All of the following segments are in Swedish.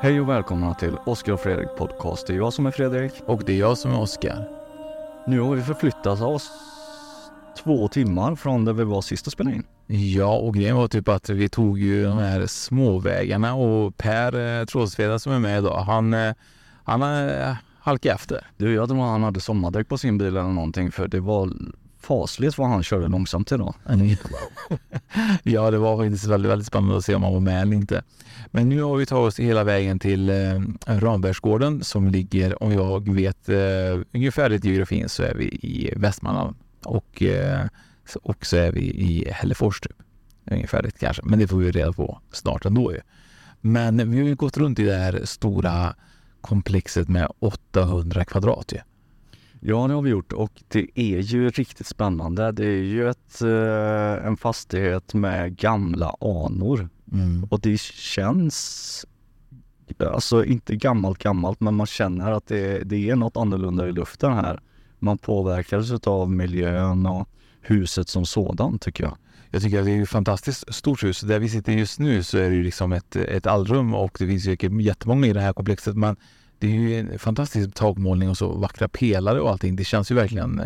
Hej och välkomna till Oskar och Fredrik Podcast. Det är jag som är Fredrik. Och det är jag som är Oskar. Nu har vi förflyttat oss två timmar från där vi var sist och spelade in. Ja, och grejen var typ att vi tog ju de här småvägarna och Per eh, Trådsveda som är med idag, han, eh, han eh, halkade efter. Du, jag tror han hade sommardäck på sin bil eller någonting för det var fasligt vad han körde långsamt idag. ja, det var faktiskt väldigt, väldigt spännande att se om han var med eller inte. Men nu har vi tagit oss hela vägen till eh, Rambergsgården som ligger, om jag vet eh, ungefär i geografin, så är vi i Västmanland och, eh, och så är vi i Hällefors typ. Ungefärligt kanske, men det får vi reda på snart ändå ju. Men vi har ju gått runt i det här stora komplexet med 800 kvadrat ju. Ja, det har vi gjort och det är ju riktigt spännande. Det är ju ett, eh, en fastighet med gamla anor mm. och det känns Alltså inte gammalt gammalt men man känner att det, det är något annorlunda i luften här. Man påverkas av miljön och huset som sådant tycker jag. Jag tycker att det är ett fantastiskt stort hus. Där vi sitter just nu så är det ju liksom ett, ett allrum och det finns ju jättemånga i det här komplexet men det är ju en fantastisk takmålning och så vackra pelare och allting. Det känns ju verkligen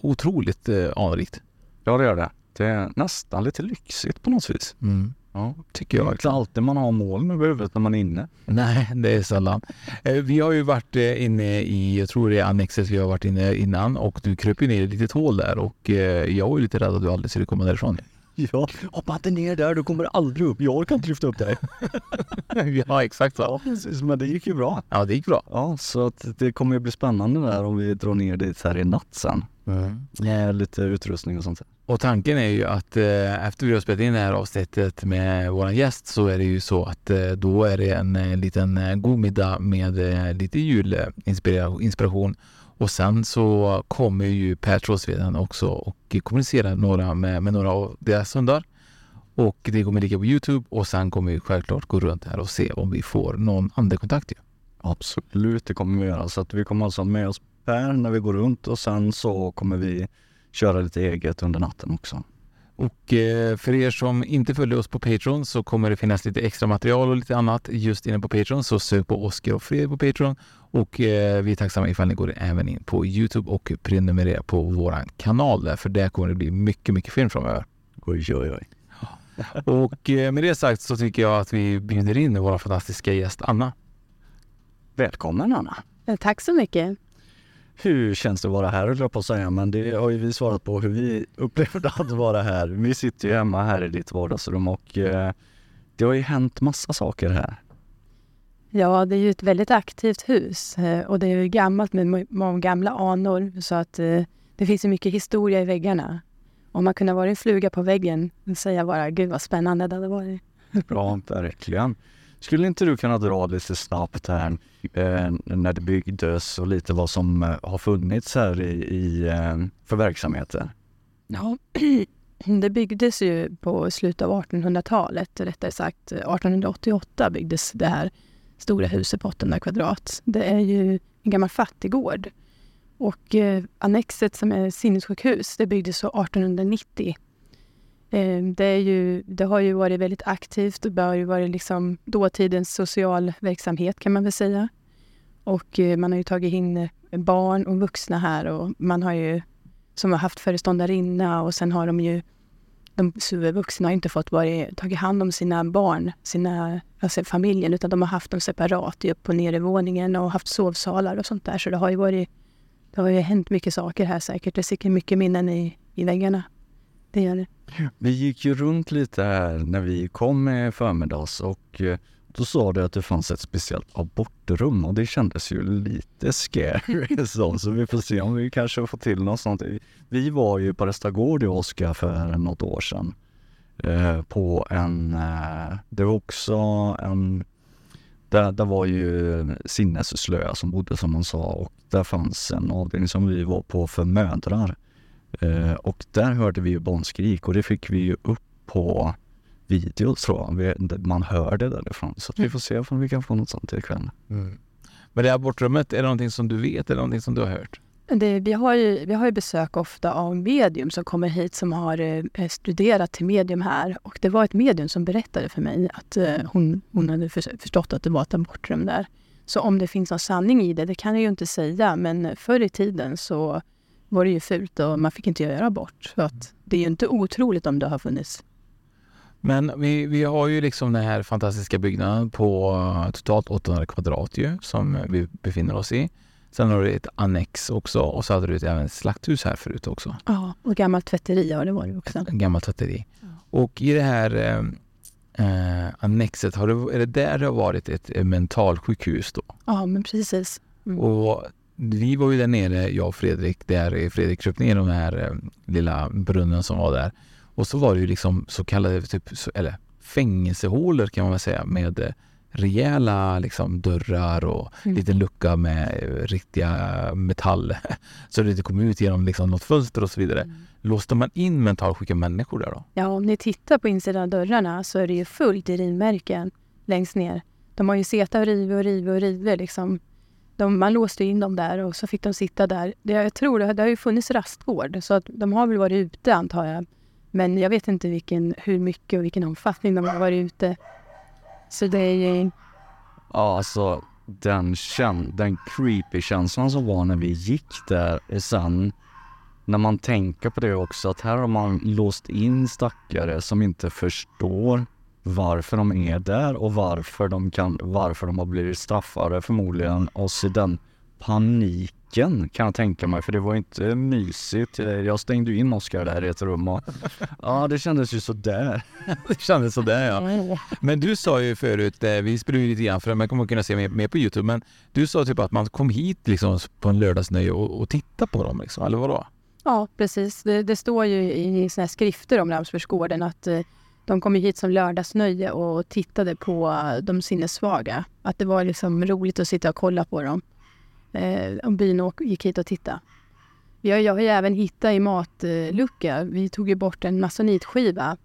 otroligt eh, anrikt. Ja, det gör det. Det är nästan lite lyxigt på något vis. Mm. Ja, tycker jag. Det är inte alltid man har moln över huvudet när man är inne. Nej, det är sällan. Eh, vi har ju varit eh, inne i, jag tror det är annexet vi har varit inne innan och du kröp ju ner i ett litet hål där och eh, jag var ju lite rädd att du aldrig skulle komma därifrån. Ja, hoppa inte ner där, du kommer aldrig upp. Jag kan inte lyfta upp dig. ja, exakt så. Ja, precis. Men det gick ju bra. Ja, det gick bra. Ja, så att det kommer ju bli spännande där om vi drar ner dit här i natt sen. Mm. Med lite utrustning och sånt. Och tanken är ju att eh, efter vi har spelat in det här avsnittet med vår gäst så är det ju så att eh, då är det en eh, liten eh, god middag med eh, lite julinspiration och sen så kommer ju Per Trådsveden också och kommunicerar några med, med några av deras hundar. Och det kommer ligga på Youtube och sen kommer vi självklart gå runt här och se om vi får någon andekontakt. Ja. Absolut, det kommer vi göra. Så att vi kommer alltså ha med oss Per när vi går runt och sen så kommer vi köra lite eget under natten också. Och eh, för er som inte följer oss på Patreon så kommer det finnas lite extra material och lite annat just inne på Patreon. Så sök på Oskar och Fredrik på Patreon. Och eh, vi är tacksamma ifall ni går även in på Youtube och prenumererar på vår kanal där, för där kommer det bli mycket, mycket film framöver. Oj, oj, oj. Och eh, med det sagt så tycker jag att vi bjuder in vår fantastiska gäst Anna. Välkommen Anna! Tack så mycket! Hur känns det att vara här, höll på att säga, men det har ju vi svarat på hur vi upplevde att vara här. Vi sitter ju hemma här i ditt vardagsrum och eh, det har ju hänt massa saker här. Ja, det är ju ett väldigt aktivt hus eh, och det är ju gammalt med många gamla anor så att eh, det finns ju mycket historia i väggarna. Om man kunde vara en fluga på väggen och säga bara gud vad spännande det hade varit. Bra, verkligen. Skulle inte du kunna dra lite snabbt här eh, när det byggdes och lite vad som eh, har funnits här i, i eh, för verksamheter? Ja, det byggdes ju på slutet av 1800-talet, rättare sagt 1888 byggdes det här stora huset på 800 kvadrat. Det är ju en gammal fattiggård. Och eh, annexet som är sinnessjukhus, det byggdes så 1890 Eh, Ehm, det, är ju, det har ju varit väldigt aktivt och det har ju varit liksom dåtidens social verksamhet kan man väl säga. Och eh, man har ju tagit in eh, barn och vuxna här och man har ju som har haft föreståndarinna och sen har de ju de vuxna har inte fått vara, tagit hand om sina barn, sina, alltså familjen, utan de har haft dem separat i upp och nedervåningen och haft sovsalar och sånt där. Så det har ju varit, det har ju hänt mycket saker här säkert. Det sitter mycket minnen i, i väggarna. Det gör det. Vi gick ju runt lite här när vi kom med förmiddags och eh, då sa du att det fanns ett speciellt abortrum och det kändes ju lite scary så, så vi får se om vi kanske får till något sånt. Vi var ju på Restagård i Oskar för något år sedan eh, på en, eh, det var också en, där, där var ju sinnesslöa som bodde som man sa och där fanns en avdelning som vi var på för mödrar. Eh, och där hörde vi ju barnskrik och det fick vi ju upp på video tror jag. Man hör det därifrån. Så vi mm. får se om vi kan få något sånt till ikväll. Mm. Men det abortrummet, är det någonting som du vet eller någonting som du har hört? Det, vi, har ju, vi har ju besök ofta av medium som kommer hit som har eh, studerat till medium här. Och det var ett medium som berättade för mig att eh, hon, hon hade för, förstått att det var ett abortrum där. Så om det finns någon sanning i det, det kan jag ju inte säga. Men förr i tiden så var det ju fult och man fick inte göra abort. Så att det är ju inte otroligt om det har funnits. Men vi, vi har ju liksom den här fantastiska byggnaden på totalt 800 kvadrat ju, som vi befinner oss i. Sen har du ett annex också och så hade du även ett slakthus här förut också. Ja, och gammalt tvätteri ja, det var det också. Gammalt tvätteri. Ja. Och i det här eh, annexet, har det, är det där det har varit ett mentalsjukhus då? Ja, men precis. Mm. Och vi var ju där nere, jag och Fredrik, där Fredrik kröp ner den här eh, lilla brunnen som var där. Och så var det ju liksom så kallade typ, eller fängelsehålor kan man väl säga med eh, rejäla liksom, dörrar och mm. liten lucka med eh, riktiga metall så det inte kom ut genom liksom, något fönster och så vidare. Mm. Låste man in mentalsjuka människor där då? Ja, om ni tittar på insidan av dörrarna så är det ju fullt i rivmärken längst ner. De har ju suttit och rivit och rivit och rivit liksom. De, man låste in dem där och så fick de sitta där. Det, jag tror det, det har ju funnits rastgård så att de har väl varit ute antar jag men jag vet inte vilken, hur mycket och vilken omfattning de har varit ute. Så det är ju... Ja, alltså den, kän den creepy känslan som var när vi gick där sen när man tänker på det också att här har man låst in stackare som inte förstår varför de är där och varför de, kan, varför de har blivit straffade förmodligen och så den paniken kan jag tänka mig, för det var inte mysigt. Jag stängde in Oskar där i ett rum och ja, det kändes ju sådär. det kändes sådär ja. Men du sa ju förut, eh, vi spelade ju lite grann för man kommer kunna se mer, mer på Youtube, men du sa typ att man kom hit liksom på en lördagsnöje och, och tittade på dem liksom, eller vadå? Ja, precis. Det, det står ju i såna här skrifter om Ramsbergsgården att eh, de kom hit som lördagsnöje och tittade på de sinnessvaga. Att det var liksom roligt att sitta och kolla på dem eh, byn gick hit och tittade. Jag, jag har ju även hittat i matlucka. Vi tog ju bort en masonitskiva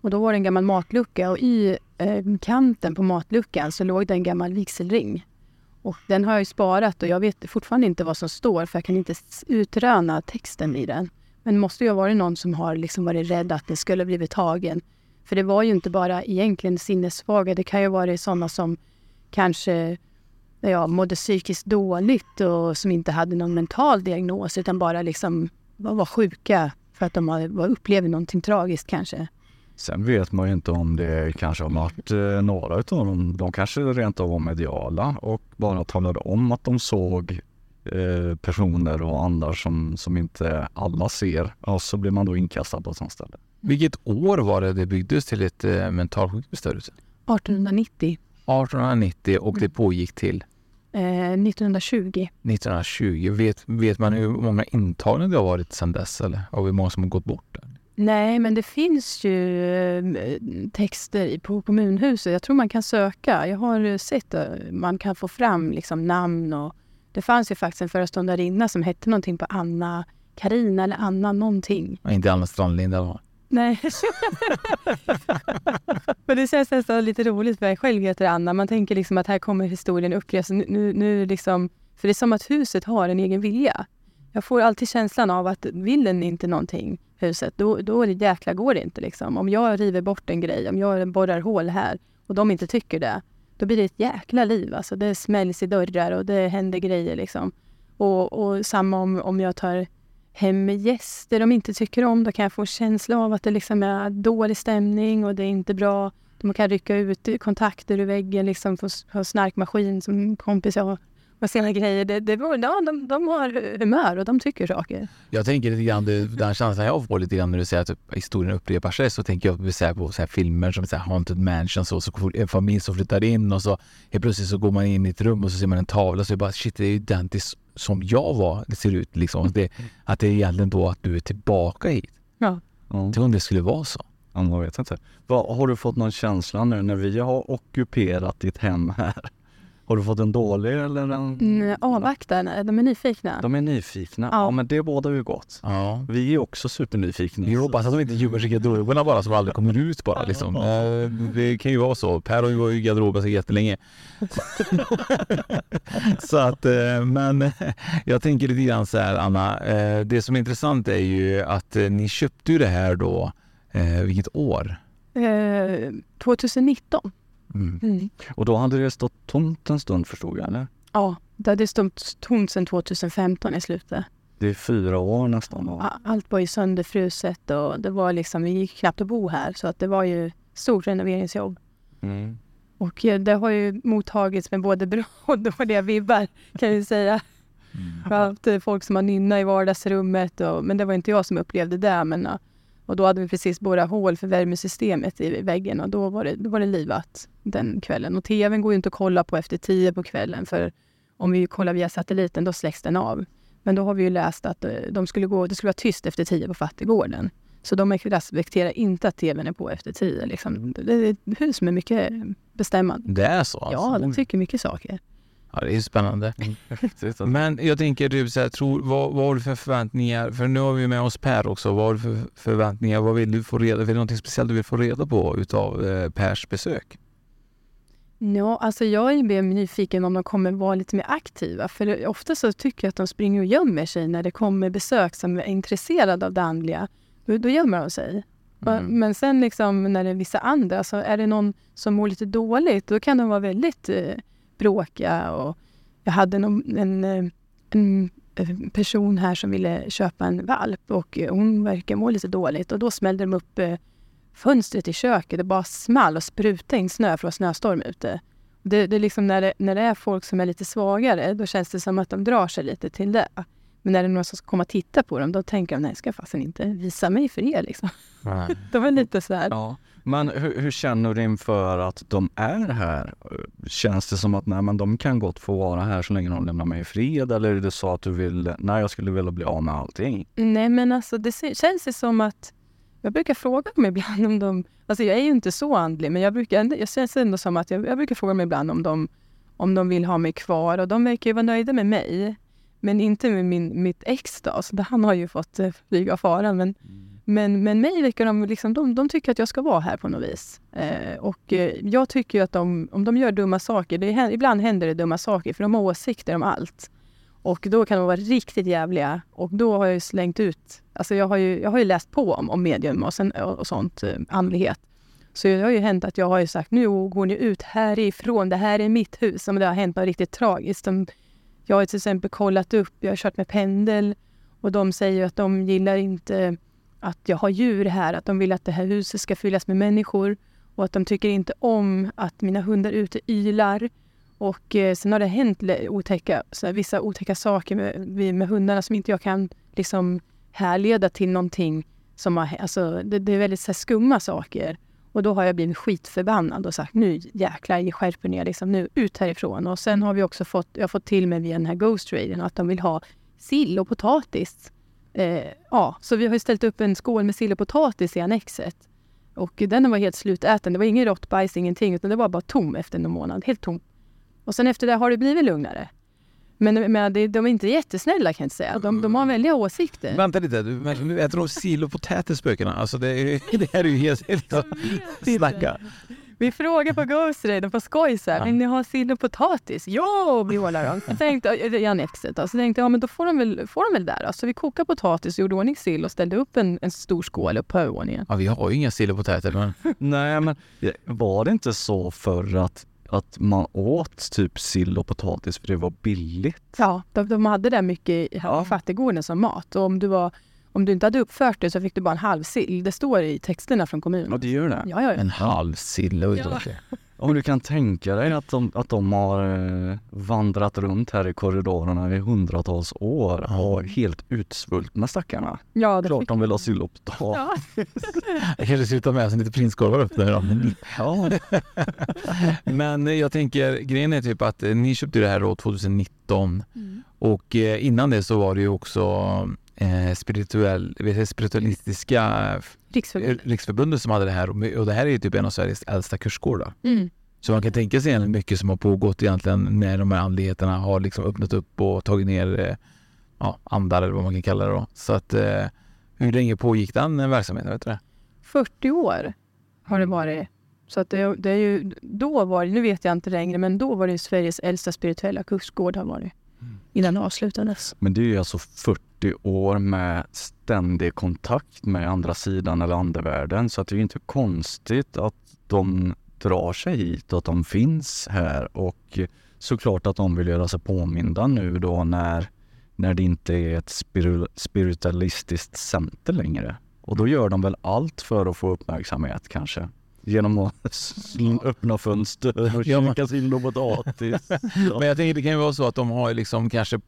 och då var det en gammal matlucka och i eh, kanten på matluckan så låg det en gammal vigselring. Och den har jag ju sparat och jag vet fortfarande inte vad som står för jag kan inte utröna texten i den. Men det måste ju ha varit någon som har liksom varit rädd att den skulle blivit tagen. För det var ju inte bara egentligen sinnessvaga, det kan ju vara sådana som kanske ja, mådde psykiskt dåligt och som inte hade någon mental diagnos utan bara liksom var sjuka för att de upplevde någonting tragiskt kanske. Sen vet man ju inte om det kanske har varit eh, några av dem. De kanske rent av var mediala och bara talade om att de såg eh, personer och andra som, som inte alla ser. Och så blir man då inkastad på ett sånt ställe. Vilket år var det det byggdes till ett eh, mentalsjukhus där ute? 1890. 1890 och det pågick till? Eh, 1920. 1920. Vet, vet man hur många intagna det har varit sedan dess eller och hur många som har gått bort? Där? Nej, men det finns ju eh, texter på kommunhuset. Jag tror man kan söka. Jag har sett att man kan få fram liksom namn och det fanns ju faktiskt en föreståndarinna som hette någonting på Anna Karina eller Anna någonting. Och inte Anna Strandlind eller Nej. Men det känns nästan lite roligt för jag själv heter Anna. Man tänker liksom att här kommer historien upplevas. Nu, nu liksom, för det är som att huset har en egen vilja. Jag får alltid känslan av att vill den inte någonting, huset, då, då är det jäkla går det inte. Liksom. Om jag river bort en grej, om jag borrar hål här och de inte tycker det, då blir det ett jäkla liv. Alltså, det smälls i dörrar och det händer grejer. Liksom. Och, och samma om, om jag tar hem gäster de inte tycker om, då kan jag få en känsla av att det liksom är dålig stämning och det är inte bra. De kan rycka ut kontakter ur väggen, liksom få ha snarkmaskin som kompis jag och sina grejer. Det, det, ja, de, de har humör och de tycker saker. Jag tänker lite grann, den känslan jag får lite grann när du säger att historien upprepar sig så tänker jag på så här filmer som så här Haunted Mansion så, så en familj som flyttar in och så helt plötsligt så går man in i ett rum och så ser man en tavla och så är bara shit det är identiskt som jag var, det ser ut liksom. Det, att det är egentligen då att du är tillbaka hit. Ja. Tänk om det skulle vara så. Ja, man vet inte. Vad, har du fått någon känsla nu när vi har ockuperat ditt hem här? Har du fått en dålig eller en... Mm, avvakta, de är nyfikna. De är nyfikna. Ja, ja men det bådar ju gott. Ja. Vi är också supernyfikna. Vi hoppas att de inte gömmer sig i garderoberna bara som aldrig kommer ut bara liksom. Eh, det kan ju vara så. Per har ju varit i garderoben så jättelänge. så att, eh, men jag tänker lite grann så här Anna. Eh, det som är intressant är ju att ni köpte ju det här då, vilket år? 2019. Mm. Mm. Och då hade det stått tomt en stund förstod jag, eller? Ja, det hade stått tomt sedan 2015 i slutet. Det är fyra år nästan. Och... Allt var ju sönderfruset och det var liksom, vi gick knappt att bo här så att det var ju stort renoveringsjobb. Mm. Och det har ju mottagits med både bra och dåliga vibbar kan jag säga. Mm. Har haft folk som har nynnat i vardagsrummet och, men det var inte jag som upplevde det. Men, och då hade vi precis borrat hål för värmesystemet i väggen och då var det, då var det livat den kvällen. Och tvn går ju inte att kolla på efter tio på kvällen för om vi kollar via satelliten då släcks den av. Men då har vi ju läst att eh, de skulle gå, det skulle vara tyst efter tio på Fattigården. Så de respekterar inte att tvn är på efter tio. Liksom. Det är ett hus med mycket bestämmande. Det är så? Alltså. Ja, de tycker mycket saker. Ja, det är spännande. Mm. Men jag tänker, du, så här, tror, vad, vad har du för förväntningar? För nu har vi med oss Per också. Vad har du för förväntningar? Vad vill du få reda på? Är det något speciellt du vill få reda på utav eh, Pers besök? Ja, alltså jag är mer nyfiken om de kommer vara lite mer aktiva. För ofta så tycker jag att de springer och gömmer sig när det kommer besök som är intresserade av det andliga. Då, då gömmer de sig. Mm. Men sen liksom när det är vissa andra, så är det någon som mår lite dåligt, då kan de vara väldigt eh, bråkiga. Och jag hade någon, en, en, en, person här som ville köpa en valp och hon verkar må lite dåligt och då smällde de upp eh, fönstret i köket. Det bara small och sprutade in snö för att det var snöstorm ute. Det, det är liksom när det, när det är folk som är lite svagare, då känns det som att de drar sig lite till det. Men när det är någon som ska komma och titta på dem, då tänker de, nej, ska fasen inte visa mig för er liksom. de är lite så här. Ja. Men hur, hur, känner du inför att de är här? Känns det som att nej, men de kan gott få vara här så länge de lämnar mig i fred? Eller är det så att du vill, nej jag skulle vilja bli av med allting? Nej men alltså det känns det som att jag brukar fråga dem ibland om de... Alltså jag är ju inte så andlig, men jag brukar jag känns ändå som att jag, jag brukar fråga dem ibland om de, om de vill ha mig kvar. Och de verkar ju vara nöjda med mig. Men inte med min, mitt ex då. Så han har ju fått eh, flyga och fara. Men, mm men, men mig verkar de, liksom, de, de tycker att jag ska vara här på något vis. Eh, och eh, jag tycker ju att de, om de gör dumma saker, det, ibland händer det dumma saker, för de har åsikter om allt. Och då kan de vara riktigt jävliga. Och då har jag slängt ut... Alltså jag har ju, jag har ju läst på om, om medium och, sen, och sånt, eh, andlighet. Så det har ju hänt att jag har ju sagt nu går ni ut härifrån, det här är mitt hus. Om det har hänt något riktigt tragiskt. De, jag har till exempel kollat upp, jag har kört med pendel och de säger att de gillar inte att jag har djur här, att de vill att det här huset ska fyllas med människor och att de tycker inte om att mina hundar ute ylar. Och eh, sen har det hänt otäcka, så här, vissa otäcka saker med, med hundarna som inte jag kan liksom härleda till någonting som har, alltså, det, det är väldigt så här, skumma saker. Och då har jag blivit skitförbannad och sagt nu jäklar, skärper ner liksom, nu ut härifrån. Och sen har vi också fått, jag har fått till mig via den här Ghost Raiden att de vill ha sill och potatis. Eh, ja, så vi har ställt upp en skål med sill och potatis i annexet. Och den var helt slutäten. Det var ingen råttbajs, ingenting, utan det var bara tom efter en månad. Helt tom. Och sen efter det har det blivit lugnare. Men, men de är inte jättesnälla kan jag inte säga. De, de har väldiga åsikter. Vänta lite, du äter de sill och potatis spökena? Alltså det, det här är ju helt... helt snacka. Vi frågar på Ghost Raiden på skoj så här, vill ni ha sill och potatis? Ja, vrålar de. Jag tänkte, i annexet då, så tänkte jag, ja men då får de väl, får de väl där då. Så vi kokade potatis, gjorde ordning sill och ställde upp en, en stor skål upp på övervåningen. Ja, vi har ju inga sill och potatis men... Nej, men var det inte så förr att att man åt typ sill och potatis för det var billigt. Ja, de, de hade det mycket i Ja. fattiggården som mat. Och om du, var, om du inte hade uppfört det så fick du bara en halv sill. Det står i texterna från kommunen. det gör det. Ja, ja, ja. En halv sill. oj, Ja. Om du kan tänka dig att de, att de har eh, vandrat runt här i korridorerna i hundratals år och helt utsvultna stackarna. ja det Klart fick... de vill ha sill och potatis. Ja. Jag kanske ska ta med sig lite prinskorvar upp där då. Ja. Men jag tänker, grejen är typ att eh, ni köpte det här då 2019 Mm. och eh, innan det så var det ju också eh, spirituell, spiritualistiska eh, Riksförbundet. riksförbundet som hade det här och det här är ju typ en av Sveriges äldsta kursgårdar. Mm. Så man kan tänka sig mycket som har pågått egentligen när de här andligheterna har liksom öppnat upp och tagit ner eh, ja, andar eller vad man kan kalla det då. Så att eh, hur länge pågick den verksamheten? Vet du det? 40 år har det varit. Så att det, det är ju, då var det, nu vet jag inte längre, men då var det Sveriges äldsta spirituella kursgård har varit. Innan det avslutades. Men det är ju alltså 40 år med ständig kontakt med andra sidan eller andevärlden så att det är ju inte konstigt att de drar sig hit och att de finns här och såklart att de vill göra sig påminda nu då när, när det inte är ett spiritualistiskt center längre. Och då gör de väl allt för att få uppmärksamhet kanske. Genom att öppna fönster och käka och potatis. Men jag tänker det kan ju vara så att de har liksom kanske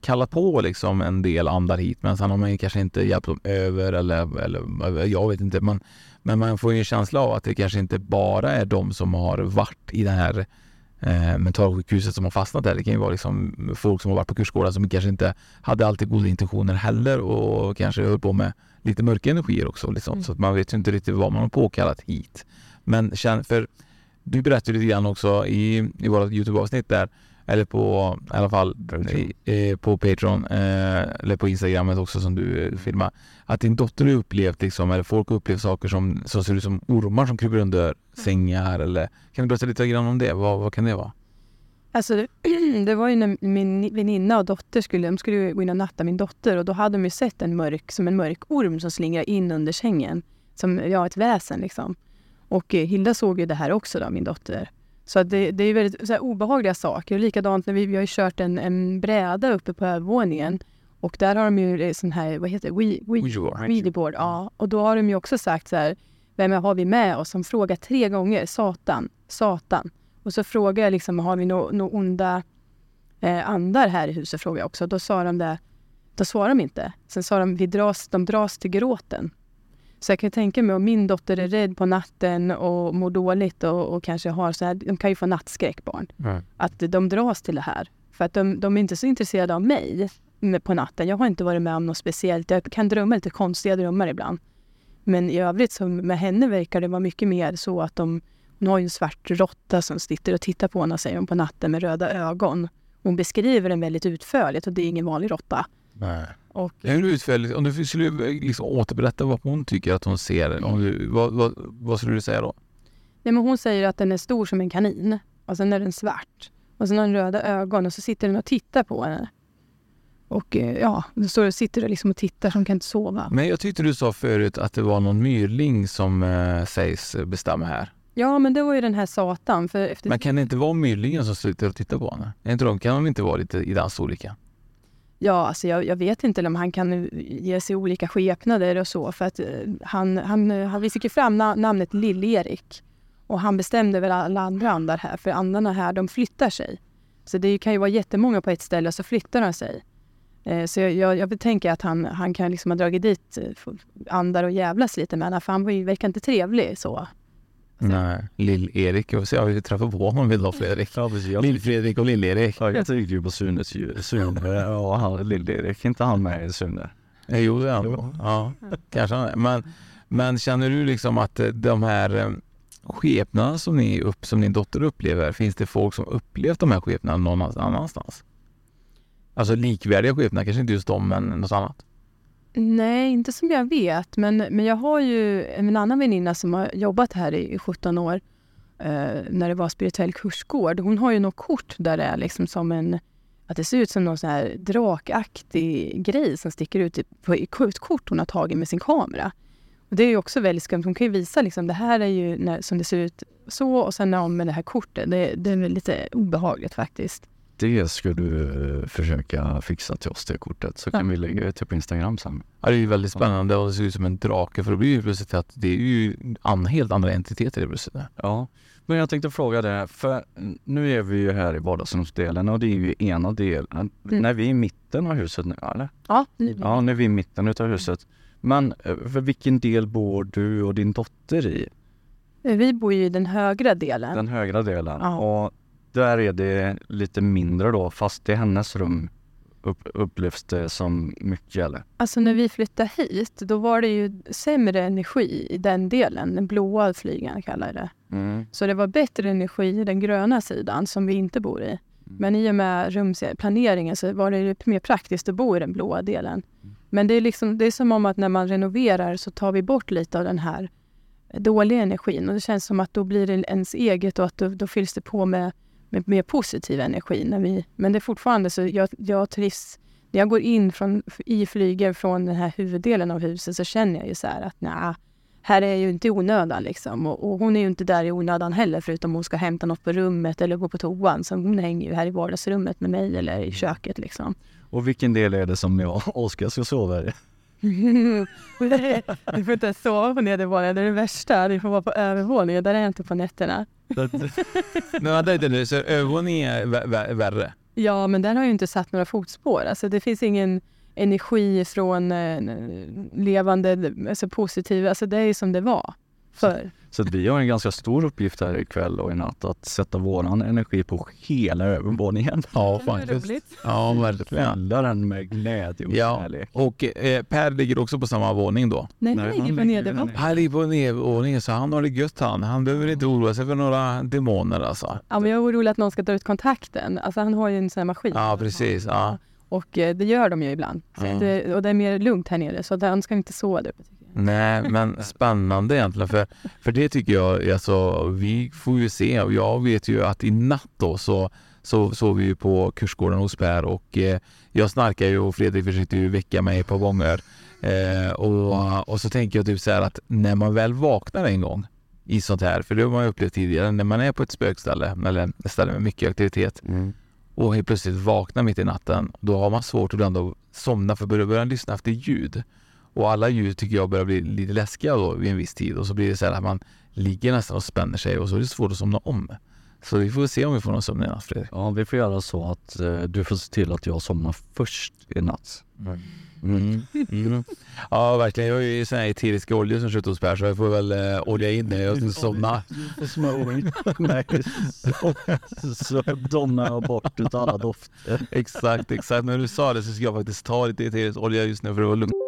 kallat på liksom en del andar hit men sen har man ju kanske inte hjälpt dem över eller, eller jag vet inte. Men, men man får ju en känsla av att det kanske inte bara är de som har varit i det här eh, mentalsjukhuset som har fastnat där. Det kan ju vara liksom folk som har varit på kursgårdar som kanske inte hade alltid goda intentioner heller och kanske höll på med lite mörka energier också. Liksom. Mm. Så att man vet ju inte riktigt vad man har påkallat hit. Men för du berättade lite grann också i, i vårt Youtube-avsnitt där, eller på i alla fall Patreon. eh, på Patreon eh, eller på Instagramet också som du eh, filmar. Att din dotter har upplevt liksom, eller folk har upplevt saker som, som ser ut som ormar som kryper under sängar eller kan du berätta lite grann om det? Vad, vad kan det vara? Alltså det, det var ju när min väninna och dotter skulle, de skulle gå in och natta min dotter och då hade de ju sett en mörk, som en mörk orm som slingrar in under sängen. Som, ja, ett väsen liksom. Och eh, Hilda såg ju det här också då, min dotter. Så det, det är väldigt så här, obehagliga saker. Och likadant när vi, vi har ju kört en, en bräda uppe på övervåningen. Och där har de ju eh, sån här, vad heter det, We, we, Ouija board. Ouija board. Ja, och då har de ju också sagt så här, vem har vi med oss? Som frågar tre gånger, Satan, Satan. Och så frågar jag liksom, har vi några no onda eh, andar här i huset? Frågar jag också. Då sa de det, då svarade de inte. Sen sa de, vi dras, de dras till gråten. Så jag kan tänka mig om min dotter är rädd på natten och mår dåligt och, och kanske har så här, de kan ju få nattskräck barn. Att de dras till det här. För att de, de är inte så intresserade av mig på natten. Jag har inte varit med om något speciellt. Jag kan drömma lite konstiga drömmar ibland. Men i övrigt så med henne verkar det vara mycket mer så att de, hon har ju en svart råtta som sitter och tittar på henne säger hon på natten med röda ögon. Hon beskriver den väldigt utförligt och det är ingen vanlig råtta. Nej. Och Hur utförligt, om du skulle liksom återberätta vad hon tycker att hon ser, om du, vad, vad, vad skulle du säga då? Nej, men hon säger att den är stor som en kanin och sen är den svart. Och sen har den röda ögon och så sitter den och tittar på henne. Och eh, ja, då står, sitter det liksom och tittar som kan inte sova. Men jag tyckte du sa förut att det var någon myrling som eh, sägs bestämma här. Ja, men det var ju den här Satan. För efter... Men kan det inte vara myrlingen som sitter och tittar på henne? Är inte de, kan de inte vara lite i den storleken? Ja, alltså jag, jag vet inte om han kan eh, ge sig olika skepnader och så. För att eh, han, han, eh, han, vi fick ju fram na- namnet Lill-Erik. Och han bestämde väl alla andra andar här. För andarna här, de flyttar sig. Så det kan ju vara jättemånga på ett ställe och så flyttar de sig. Så jag, jag, jag tänker att han, han kan liksom ha dragit dit andar och jävlas lite med henne. För han verkar inte trevlig så. Nej. Lill-Erik, jag se om vi träffar på honom idag Fredrik. Ja. Jag, Lill-Fredrik och Lill-Erik. ja, jag tänkte ju på Sunes ju- Sune. Ja, han Lill-Erik. inte han med i Sune? Eh, Jo, det är han. Ja, kanske han är. Men, men känner du liksom att eh, de här eh, skepnaderna som, ni upp, som din dotter upplever, finns det folk som upplevt de här skepnaderna någon annanstans? Alltså likvärdiga skepnader, kanske inte just de, men något annat? Nej, inte som jag vet. Men, men jag har ju en annan väninna som har jobbat här i, i 17 år. Eh, när det var spirituell kursgård. Hon har ju något kort där det är liksom som en... Att det ser ut som någon sån här drakaktig grej som sticker ut typ i- på ett kort hon har tagit med sin kamera. Och det är ju också väldigt skumt. Hon kan ju visa liksom, det här är ju när, som det ser ut så och sen om med det här kortet. Det, det är lite obehagligt faktiskt. Det ska du eh, försöka fixa till oss, det kortet, så Ja. kan vi lägga ut det på Instagram sen. Ja, det är ju väldigt spännande och det ser ut som en drake för det blir ju plötsligt att det är ju an, helt andra entiteter i plötsligt. Ja, men jag tänkte fråga det, för nu är vi ju här i vardagsrumsdelen och det är ju ena delen. När vi är i mitten av huset nu, eller? Ja, Ja, när vi är i mitten utav huset. Men eh, för vilken del bor du och din dotter i? Vi bor ju i den högra delen. Den högra delen. Ja. Och där är det lite mindre då, fast i hennes rum upp, upplevs det som mycket eller? Alltså när vi flyttade hit, då var det ju sämre energi i den delen. Den blåa flygeln kallar det. Mm. Så det var bättre energi i den gröna sidan som vi inte bor i. Men i och med rumsplaneringen så var det mer praktiskt att bo i den blåa delen. Men det är, liksom, det är som om att när man renoverar så tar vi bort lite av den här dåliga energin. Och det känns som att då blir det ens eget och att då, då fylls det på med, med mer positiv energi. När vi, men det är fortfarande så, jag, jag trivs när jag går in från, i flyger från den här huvuddelen av huset så känner jag ju så här att nej, här är jag ju inte i onödan liksom. Och, och hon är ju inte där i onödan heller förutom hon ska hämta något på rummet eller gå på toan. Så hon hänger ju här i vardagsrummet med mig eller i köket liksom. Och vilken del är det som jag och Oskar ska sova i? du får inte sova på nedervåningen, det är det värsta. Du får vara på övervåningen, där är jag inte på nätterna. Men vänta lite nu, så övervåningen är vä- vä- värre? Ja, men där har jag ju inte satt några fotspår. Alltså det finns ingen energi från eh, levande, alltså positiv, alltså det är ju som det var förr. Så att vi har en ganska stor uppgift här ikväll och i natt att sätta våran energi på hela övervåningen. Ja, faktiskt. roligt. Ja, verkligen. Fylla den med glädje och Ja, kärlek. och eh, Per ligger också på samma våning då. Nej, Nej, det ligger han på nedervåningen. Han ligger på nedervåningen så han har det gött han. Han behöver inte oroa sig för några demoner alltså. Ja, men jag är orolig att någon ska dra ut kontakten. Alltså han har ju en sån här maskin. Ja, precis. Ja. Och eh, det gör de ju ibland. Att det, och det är mer lugnt här nere, så att han ska inte sova där uppe. Nej, men spännande egentligen. För, för det tycker jag, alltså, vi får ju se. Jag vet ju att i natt då så så sov vi ju på kursgården hos Per och eh, jag snarkar ju och Fredrik försökte ju väcka mig par gånger. Eh, och, och så tänker jag typ så här att när man väl vaknar en gång i sånt här, för det har man ju upplevt tidigare, när man är på ett spökställe eller ett ställe med mycket aktivitet och helt plötsligt vaknar mitt i natten, då har man svårt ibland att somna för börjar börja lyssna efter ljud. Och alla ljud tycker jag börjar bli lite läskiga då vid en viss tid och så blir det så här att man ligger nästan och spänner sig och så är det svårt att somna om. Så vi får se om vi får någon sömn i natt Fredrik. Ja, vi får göra så att eh, du får se till att jag somnar först i natt. Mm. Mm. Ja verkligen, jag har ju såna här eteriska oljor som köpt hos Per så jag får väl eh, olja in det och somna. Nej, så, så domnar jag bort alla dofter. Exakt, exakt. När du sa det så ska jag faktiskt ta lite eterisk olja just nu för att vara lugn.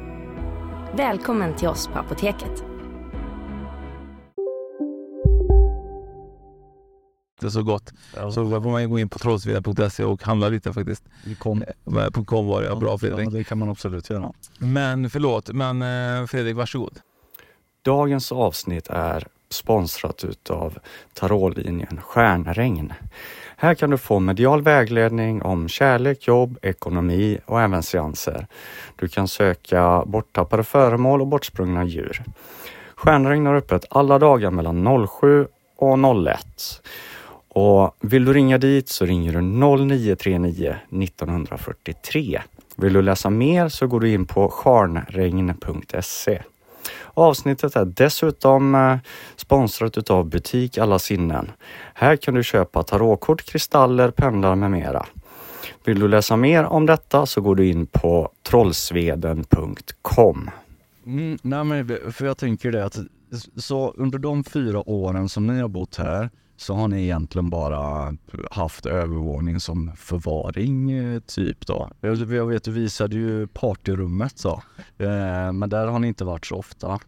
Välkommen till oss på Apoteket. Det är så gott. Så får man gå in på trollsveda.se och handla lite faktiskt. Vi kom. På kom var det, ja, bra Fredrik. Ja, det kan man absolut göra. Men förlåt, men eh, Fredrik varsågod. Dagens avsnitt är sponsrat utav tarotlinjen Stjärnregn. Här kan du få medial vägledning om kärlek, jobb, ekonomi och även seanser. Du kan söka borttappade föremål och bortsprungna djur. Stjärnregn har öppet alla dagar mellan 07 och 01. Och vill du ringa dit så ringer du 0939 1943. Vill du läsa mer så går du in på charnregn.se. Avsnittet är dessutom eh, sponsrat utav Butik Alla Sinnen. Här kan du köpa tarotkort, kristaller, pendlar med mera. Vill du läsa mer om detta så går du in på trollsveden.com. Mm, nej men för jag tänker det att så under de fyra åren som ni har bott här så har ni egentligen bara haft övervåning som förvaring eh, typ då. Jag, vet du visade ju partyrummet så, eh, men där har ni inte varit så ofta.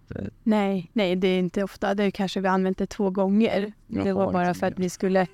Nej, nej det är inte ofta. Det är kanske vi använt det två gånger. Det var bara för att vi skulle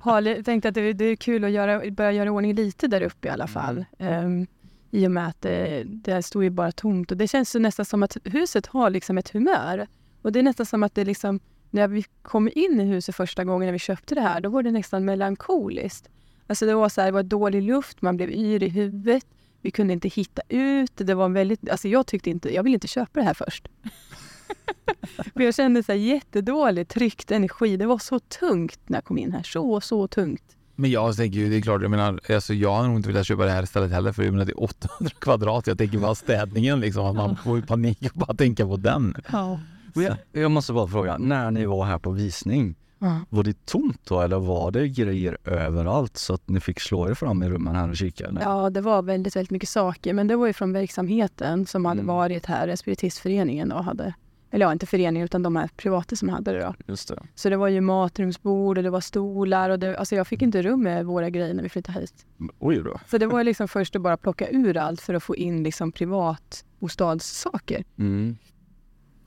ha, tänkte att det, det är kul att göra, börja göra ordning lite där uppe i alla fall. Ehm, I och med att det, det stod ju bara tomt och det känns ju nästan som att huset har liksom ett humör. Och det är nästan som att det liksom, när vi kom in i huset första gången när vi köpte det här, då var det nästan melankoliskt. Alltså det var så här, det var dålig luft, man blev yr i huvudet, vi kunde inte hitta ut. Det var en väldigt, alltså jag tyckte inte, jag ville inte köpa det här först. För jag kände så här jättedålig tryckt energi. Det var så tungt när jag kom in här. Så, så tungt. Men jag tänker ju, det är klart, jag menar, alltså jag har nog inte velat köpa det här stället heller för jag menar, det är 800 kvadrat. Jag tänker bara städningen liksom, att man får ju panik och bara tänka på den. Ja. Jag, jag måste bara fråga, när ni var här på visning, Ja. var det tomt då eller var det grejer överallt så att ni fick slå er fram i rummen här och kika? Eller? Ja, det var väldigt, väldigt mycket saker. Men det var ju från verksamheten som hade Mm. varit här, Spiritistföreningen då hade. Eller ja, inte föreningen utan de här privata som hade det då. Just det. Så det var ju matrumsbord och det var stolar och det, alltså jag fick inte rum med våra grejer när vi flyttade hit. Oj då. Så det var liksom först att bara plocka ur allt för att få in liksom privatbostadssaker. Mm.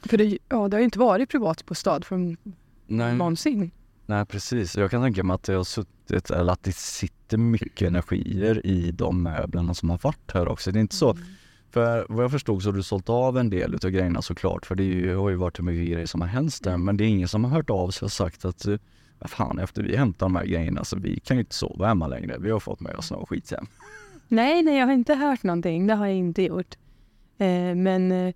För det, ja, det har ju inte varit privatbostad från Nej. någonsin. Nej precis, jag kan tänka mig att det har suttit, eller att det sitter mycket energier i de möblerna som har varit här också. Det är inte så, för vad jag förstod så har du sålt av en del utav grejerna såklart, för det ju, har ju varit hur mycket grejer som har hänt där, men det är ingen som har hört av sig och sagt att eh, fan efter vi hämtar de här grejerna så vi kan ju inte sova hemma längre, vi har fått med oss något skit hem. Nej, nej, jag har inte hört någonting. Det har jag inte gjort. Eh, men eh,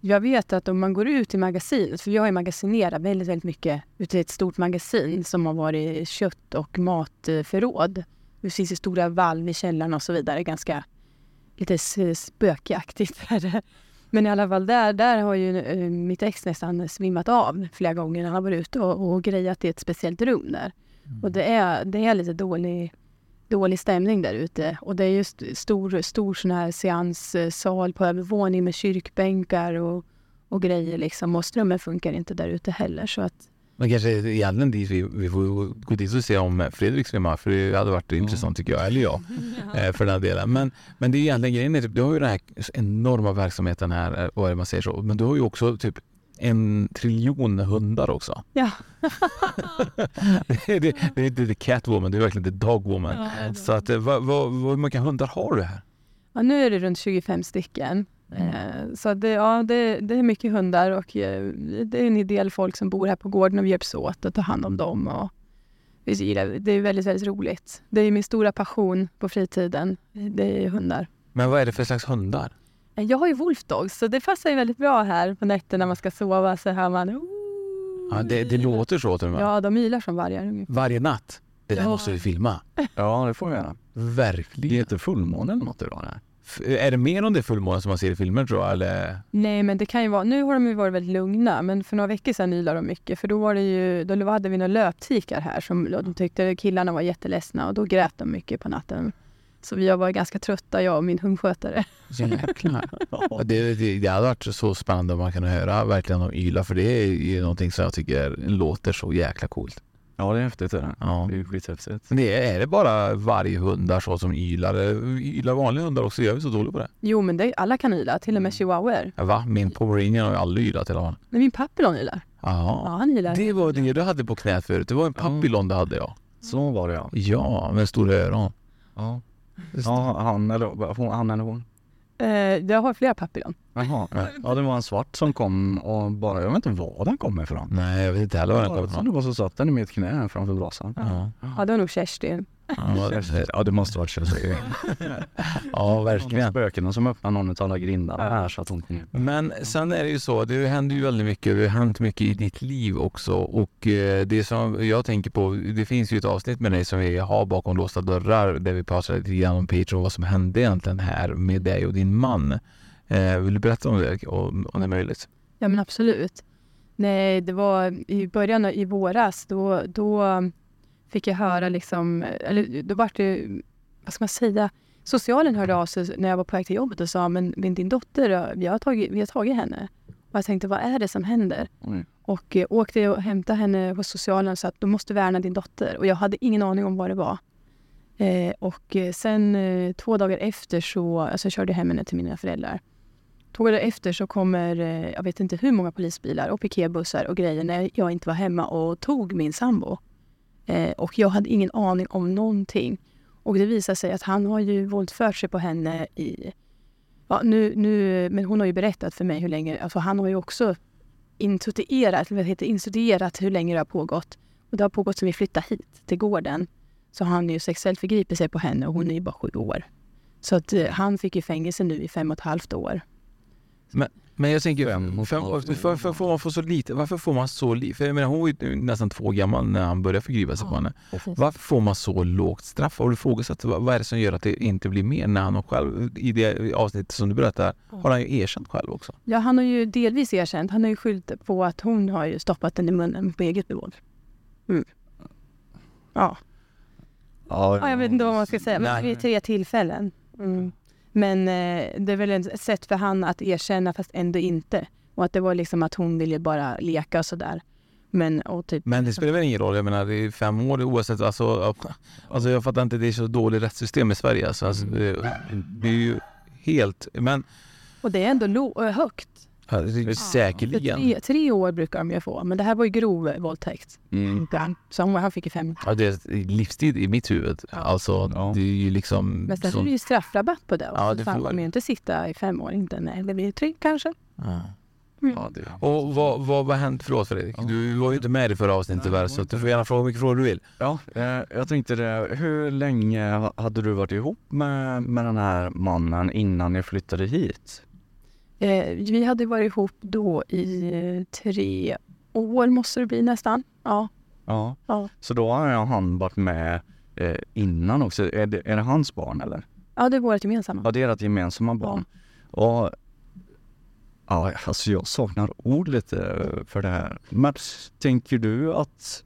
jag vet att om man går ut i magasinet, för vi har ju magasinerat väldigt, väldigt mycket ute i ett stort magasin som har varit kött och matförråd. Det finns ju stora valv i källaren och så vidare. Ganska lite spökaktigt. Men i alla fall där, där har ju eh, mitt ex nästan svimmat av flera gånger. Han har varit ute och, och grejat i ett speciellt rum där. Och det är, det är lite dålig dålig stämning där ute. Och det är just stor, stor sån här seanssal på övervåning med kyrkbänkar och, och grejer liksom. Och strömmen funkar inte där ute heller. Så att, Men kanske egentligen dit vi, vi får gå dit och se om Fredrik ska med, för det hade varit intressant tycker jag, eller jag, eh, för den här delen. Men, men det är egentligen grejen, är typ, du har ju den här enorma verksamheten här, eh, vad är det man säger så, men du har ju också typ en triljon hundar också. ja. det, är- det, det är inte the catwoman, det är verkligen the dogwoman. Så att, eh, vad, vad, hur många hundar har du här? ja, nu är det runt 25 stycken. Eh, så det, ja, det, det är mycket hundar och eh, det är en ideell folk som bor här på gården och vi hjälps åt att ta hand om dem. Och det är väldigt, väldigt roligt. Det är min stora passion på fritiden. Det är hundar. Men vad är det för slags hundar? Eh, Jag har ju wolfdogs så det passar ju väldigt bra här på nätterna när man ska sova. Så hör man... Ja, det, det låter så till och med. Ja, de ylar som vargar. Varje natt. Det där Ja. måste vi filma. Ja det får vi göra. Det är Verkligen. inte fullmåne eller något idag nej. Är det mer om det är fullmåne som man ser i filmer tror jag? Eller? Nej, men det kan ju vara... Nu har de ju varit väldigt lugna, men för några veckor sedan ylade de mycket. För då var det ju... Då hade vi några löptikar här som de tyckte killarna var jätteledsna och då grät de mycket på natten. Så vi var ganska trötta, jag och min hundskötare. Jäklar. Ja, det, det, det hade varit så spännande om man kunde höra verkligen om yla för det är ju någonting som jag tycker låter så jäkla coolt. Ja det är häftigt det är det. Ja. Det är skithäftigt. Men det är, är det bara varghundar så som ylar? Ylar vanliga hundar också? Jag är så dålig på det. Jo, men det, alla kan yla, till och med chihuahuor. Ja, Va? Min pomeranian har ju aldrig ylat hela dagen. Men min papillon ylar. Ja, Ja. han ylar. Det var det du hade på knät förut. Det var en papillon du hade ja. Så var det ja. Ja, med stora öron. Ja, ja han, eller, hon, han eller hon. Eh, jag har flera papillon. Jaha. Ja det var en svart som kom och bara, jag vet inte var den kom ifrån. Nej, jag vet inte heller var den så ifrån. det var så satt den i mitt knä framför brasan. Ja. Ja, det var nog Kerstin. Ja, Ja det måste varit Chelsea. ja, verkligen. Spökena som öppnade någon av alla grindarna här så att hon kom in. Men sen är det ju så, det händer ju väldigt mycket, det har hänt mycket i ditt liv också och eh, det som jag tänker på, det finns ju ett avsnitt med dig som vi har bakom låsta dörrar där vi pratar lite grann om Patreon och vad som hände egentligen här med dig och din man. Eh, vill du berätta om det om, det är möjligt? Ja men absolut. Nej, det var i början i våras, då, då fick jag höra liksom, eller då var det, vad ska man säga, socialen hörde av sig när jag var på väg till jobbet och sa, men men din dotter, vi har tagit, vi har tagit henne. Och jag tänkte, vad är det som händer? Oj. Och eh, åkte och hämtade henne hos socialen och sa att du måste värna din dotter. Och jag hade ingen aning om vad det var. Eh, och eh, sen eh, två dagar efter så, alltså jag körde hem henne till mina föräldrar. Två dagar efter så kommer, eh, jag vet inte hur många polisbilar och piketbussar och grejer när jag inte var hemma och tog min sambo. Eh, och jag hade ingen aning om någonting. Och det visade sig att han har ju våldfört sig på henne i... Ja, nu, nu, men hon har ju berättat för mig hur länge... Alltså han har ju också instituerat, vad heter, instuderat hur länge det har pågått. Och det har pågått sedan vi flyttade hit till gården. Så har ju sexuellt förgripit sig på henne och hon är ju bara sju år. Så att eh, han fick ju fängelse nu i fem och ett halvt år. Men jag tänker, Fem fem, varför får man få så lite? Varför får man så lite? För jag menar, hon var ju nästan två år gammal när han började förgripa sig på henne. Varför får man så lågt straff? Har du ifrågasatt vad, vad är det som gör att det inte blir mer när han själv, i det avsnittet som du berättar, har han ju erkänt själv också. Ja, han har ju delvis erkänt. Han har ju skyllt på att hon har ju stoppat den i munnen på eget bevåg. Mm. Ja. ja, jag vet inte vad man ska säga. Men Nej. vid tre tillfällen. Mm. Men eh, det är väl ett sätt för han att erkänna fast ändå inte. Och att det var liksom att hon ville bara leka och sådär. Men och typ... Men det spelar väl ingen roll, jag menar det är fem år oavsett, alltså, alltså jag fattar inte, det är så dåligt rättssystem i Sverige alltså, alltså det, det är ju helt, men Och det är ändå högt. Ja, det säkerligen. tre, tre år brukar de ju få. Men det här var ju grov våldtäkt. Mm. Så han, han fick ju fem. Ja, det är livstid i mitt huvud. Alltså Ja. det är ju liksom... Men sen så- är det ju straffrabatt på det. Ja, det det han får- kommer ju inte sitta i fem år. Inte, nej, det blir tre kanske. ja. Ja, det, Och vad, vad, vad hänt, förlåt Fredrik, du var ju inte med i förra avsnittet tyvärr så du får gärna fråga hur mycket frågor du vill. ja eh, jag tänkte det, hur länge ha- hade du varit ihop med, med den här mannen innan ni flyttade hit? Eh, vi hade varit ihop då i eh, tre år måste det bli nästan. Ja. Ja. Ja. Så då har han varit med eh, innan också. Är det, är det hans barn eller? ja, det är vårt gemensamma. Ja, det är ert gemensamma barn. Och ja, alltså jag saknar ord lite för det här. Men tänker du att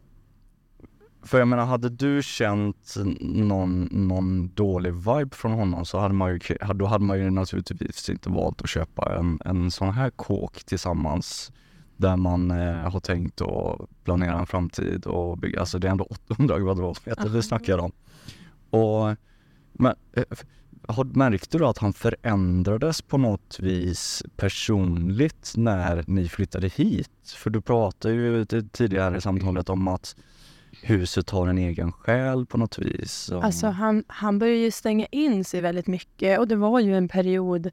för jag menar, hade du känt någon, någon dålig vibe från honom så hade man ju, då hade man ju naturligtvis inte valt att köpa en, en sån här kåk tillsammans där man eh, har tänkt att planera en framtid och bygga, alltså det är ändå 800 kvadratmeter vi snackar om. Och, men eh, har, märkte du att han förändrades på något vis personligt när ni flyttade hit? För du pratade ju tidigare i samtalet om att huset har en egen själ på något vis. Och, Alltså han, han började ju stänga in sig väldigt mycket och det var ju en period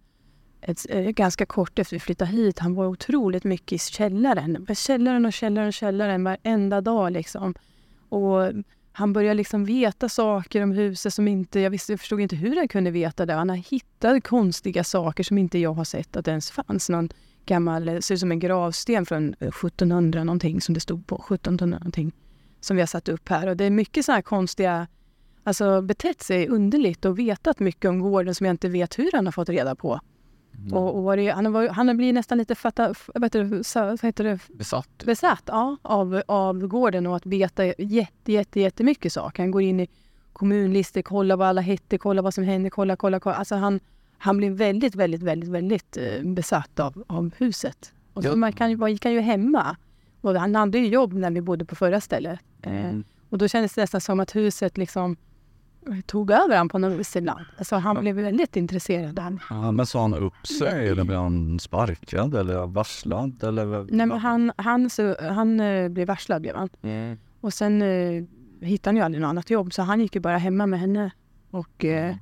ett, eh, ganska kort efter vi flyttade hit. Han var otroligt mycket i källaren. Källaren och källaren och källaren varenda dag liksom. Och han började liksom veta saker om huset som inte, jag visste, jag förstod inte hur han kunde veta det. Han har hittat konstiga saker som inte jag har sett att det ens fanns. Någon gammal, eh, ser ut som en gravsten från eh, 1700 någonting som det stod på, 1700 någonting. Som vi har satt upp här. Och det är mycket så här konstiga alltså betett sig underligt och vetat mycket om gården som jag inte vet hur han har fått reda på. Och, och var det, han, varit- han blivit nästan lite fatta, det, sa- vad heter det, Besatt. besatt ja, av, av gården och att veta jätte, jätte, jättemycket saker. Han går in i kommunlistor, kollar vad alla hette, kollar vad som hände, kolla, kolla, kolla. Alltså han, han blir väldigt, väldigt, väldigt, väldigt eh, besatt av, av huset. Och så man kan ju, man kan ju hemma. Och han hade ju jobb när vi bodde på förra stället. Eh, Mm. och då kändes det nästan som att huset liksom tog över honom på något vis ibland. Alltså han blev väldigt intresserad. Han, Ja, men sa han upp sig eller blev han sparkad eller varslad eller? nej, men han, han, så, han eh, blev varslad blev han. Mm. Och sen eh, hittade han ju aldrig något annat jobb så han gick ju bara hemma med henne och eh,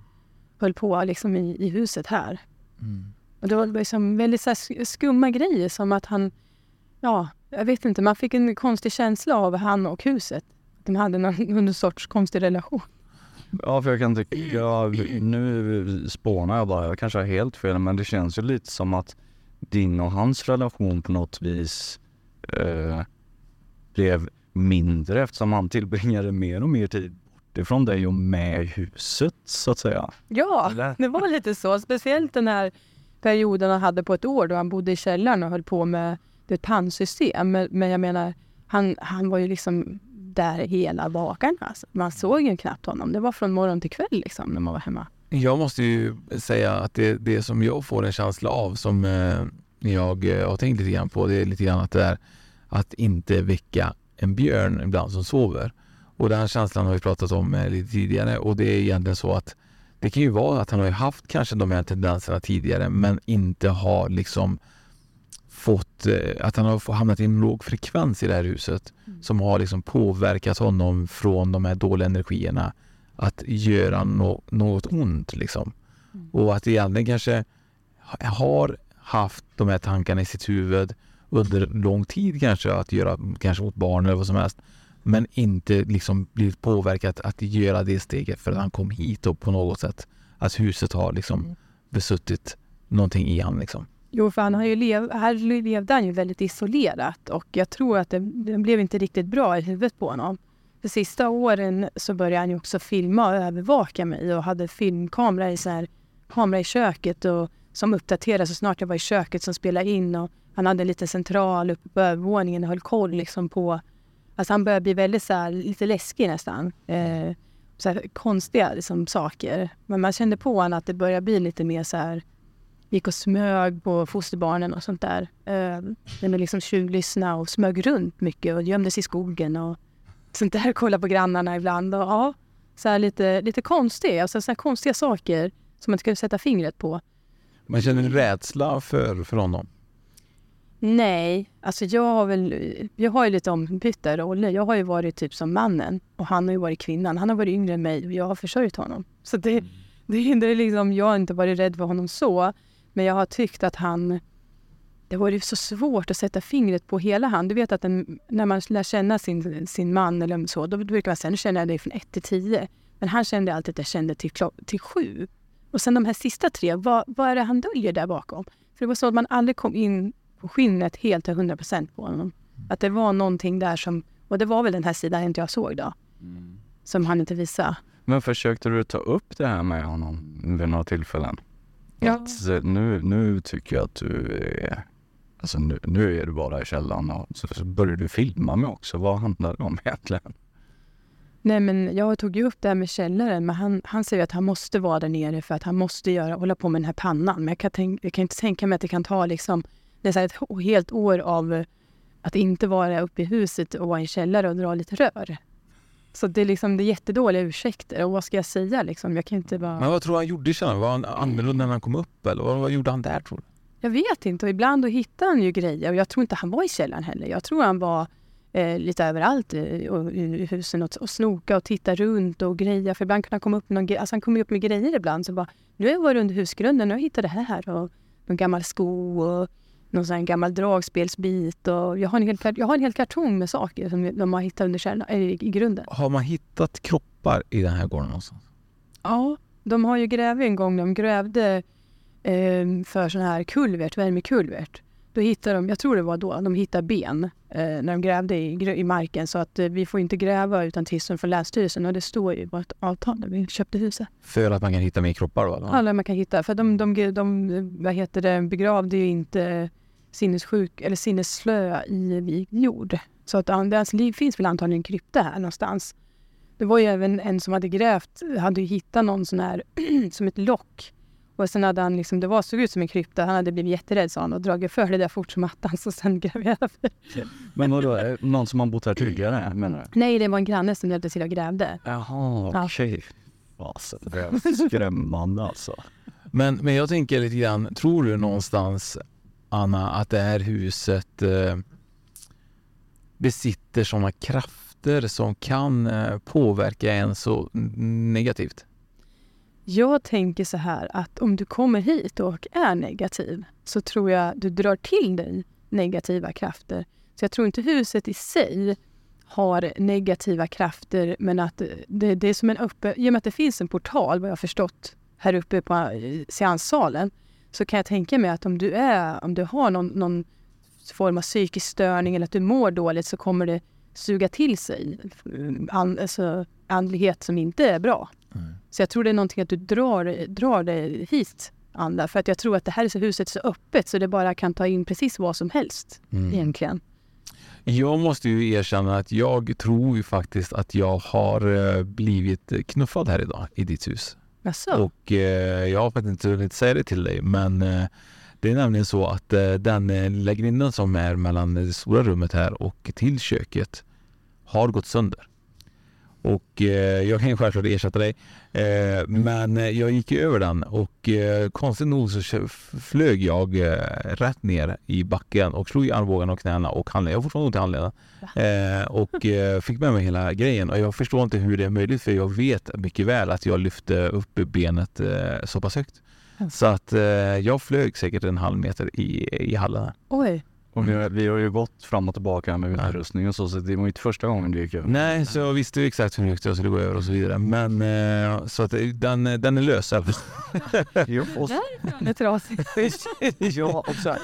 höll på liksom i, i huset här. Mm. Och det var liksom väldigt så här sk- skumma grejer som att han, ja, jag vet inte, man fick en konstig känsla av han och huset. De hade någon, någon sorts konstig relation. Ja, för jag kan tycka, nu spånar jag bara, jag kanske har helt fel, men det känns ju lite som att din och hans relation på något vis eh, blev mindre eftersom han tillbringade mer och mer tid bort ifrån dig och med huset så att säga. Ja, Eller? det var lite så. Speciellt den här perioden han hade på ett år då han bodde i källaren och höll på med ett pannsystem. Men, men jag menar, han, han var ju liksom där hela dagen. Alltså. Man såg ju knappt honom. Det var från morgon till kväll liksom, när man var hemma. Jag måste ju säga att det, det som jag får en känsla av som eh, jag eh, har tänkt lite grann på, det är lite grann att det är att inte väcka en björn ibland som sover. Och den känslan har vi pratat om eh, lite tidigare och det är egentligen så att det kan ju vara att han har haft kanske de här tendenserna tidigare men inte har liksom fått, eh, att han har hamnat i en låg frekvens i det här huset mm. som har liksom påverkat honom från de här dåliga energierna att göra no något ont liksom. Mm. Och att egentligen kanske har haft de här tankarna i sitt huvud under lång tid kanske att göra kanske mot barn eller vad som helst. Men inte liksom blivit påverkat att göra det steget för att han kom hit och på något sätt. Att huset har liksom mm. besuttit någonting i honom liksom. Jo, för han har ju lev, här levde han ju väldigt isolerat och jag tror att det, det blev inte riktigt bra i huvudet på honom. De sista åren så började han ju också filma och övervaka mig och hade filmkamera i, så här, kamera i köket och, som uppdaterades så snart jag var i köket som spelade in. Och han hade en liten central uppe på övervåningen och höll koll liksom på... Alltså han började bli väldigt så här, lite läskig nästan. Eh, så här, konstiga liksom, saker. Men man kände på honom att det började bli lite mer så här gick och smög på fosterbarnen och sånt där. Eh, med liksom tjuvlyssna och smög runt mycket och gömde sig i skogen och sånt där. Kolla på grannarna ibland och ja, så lite, lite konstiga, alltså så här konstiga saker som man inte kan sätta fingret på. Man känner en rädsla för, för honom? Nej, alltså jag har väl, jag har ju lite ombytta roller. Jag har ju varit typ som mannen och han har ju varit kvinnan. Han har varit yngre än mig och jag har försörjt honom. Så det, mm. det, det är liksom, jag har inte varit rädd för honom så. Men jag har tyckt att han... Det var ju så svårt att sätta fingret på hela han. Du vet att en, när man lär känna sin, sin man eller så, då brukar man säga nu känner jag dig från 1 till 10. Men han kände alltid att jag kände till, till 7. Och sen de här sista tre, vad, vad är det han döljer där bakom? För det var så att man aldrig kom in på skinnet helt till 100 procent på honom. Att det var någonting där som, och det var väl den här sidan inte jag såg då. Mm. Som han inte visade. Men försökte du ta upp det här med honom vid några tillfällen? Ja. Att eh, nu, nu tycker jag att du är... Alltså nu, nu är du bara i källaren och så, så börjar du filma mig också. Vad handlar det om egentligen? Nej men jag tog ju upp det här med källaren men han, han säger att han måste vara där nere för att han måste göra, hålla på med den här pannan. Men jag kan, tänk, jag kan inte tänka mig att det kan ta liksom är ett helt år av att inte vara uppe i huset och vara i en källare och dra lite rör. Så det är, liksom, det är jättedåliga ursäkter. Och vad ska jag säga liksom? Jag kan inte bara... Men vad tror du han gjorde källaren? Var han annorlunda när han kom upp? Eller vad, vad gjorde han där tror du? Jag vet inte. Och ibland då hittar han ju grejer. Och jag tror inte han var i källaren heller. Jag tror han var eh, lite överallt i, i husen och, och snoka och titta runt och greja. För ibland kunde han komma upp med någon alltså han kom upp med grejer ibland. Så bara, nu har jag varit under husgrunden och hittat det här. Och någon gammal sko och någon sån gammal dragspelsbit. Och jag, har en hel, jag har en hel kartong med saker som de har hittat under kärna, i, grunden. Har man hittat kroppar i den här gården någonstans? Ja, de har ju grävt en gång. De grävde eh, för sån här kulvert, värmekulvert. Då hittade de, jag tror det var då, de hittade ben eh, när de grävde i, i marken. Så att eh, vi får inte gräva utan tillstånd från Länsstyrelsen och det står ju i vårt avtal när vi köpte huset. För att man kan hitta mer kroppar då? Ja, man kan hitta. För de, de, de, de vad heter det, begravde ju inte sinnessjuk eller sinnesslö i vig jord. Så att det finns väl antagligen en krypta här någonstans. Det var ju även en som hade grävt, hade ju hittat någon sån här som ett lock. Och sen hade han liksom, det var, såg ut som en krypta, han hade blivit jätterädd sa han och dragit för det där fort som attan så sen grävde jag Men vadå, någon som har bott här tidigare menar du? Nej, det var en granne som hjälpte till och grävde. Jaha, okej. Okay. Fasen, det är skrämmande alltså. Men, men jag tänker lite grann, tror du någonstans Anna, att det här huset eh, besitter sådana krafter som kan eh, påverka en så negativt? Jag tänker så här att om du kommer hit och är negativ så tror jag du drar till dig negativa krafter. Så jag tror inte huset i sig har negativa krafter men att det, det är som en öppen... i och med att det finns en portal vad jag förstått här uppe på eh, seanssalen så kan jag tänka mig att om du, är, om du har någon, någon form av psykisk störning eller att du mår dåligt så kommer det suga till sig an, alltså, andlighet som inte är bra. Mm. Så jag tror det är någonting att du drar, drar dig hit anda. För att jag tror att det här är så huset så öppet så det bara kan ta in precis vad som helst Mm. egentligen. Jag måste ju erkänna att jag tror ju faktiskt att jag har eh, blivit knuffad här idag i ditt hus. Jaså? Och eh, jag har faktiskt inte hunnit säga det till dig, men eh, det är nämligen så att eh, den eh, lilla grinden som är mellan det stora rummet här och till köket har gått sönder. Och eh, jag kan ju självklart ersätta dig. Eh, men eh, jag gick ju över den och eh, konstigt nog så flög jag eh, rätt ner i backen och slog i armbågarna och knäna och handleden. Jag har fortfarande ont i handleden. Eh, och eh, fick med mig hela grejen. Och jag förstår inte hur det är möjligt för jag vet mycket väl att jag lyfte upp benet så pass högt. Så att jag flög säkert en halv meter i, i hallen. Oj. Och vi, har- vi har ju gått fram och tillbaka här med utrustning och så, så det var inte första gången du gick över. Nej, så jag visste ju exakt hur högt jag skulle gå över och så vidare. Men eh, så att det- den, den är lös i alla fall. Jo, och, Därifrån är trasigt. ja, och sen,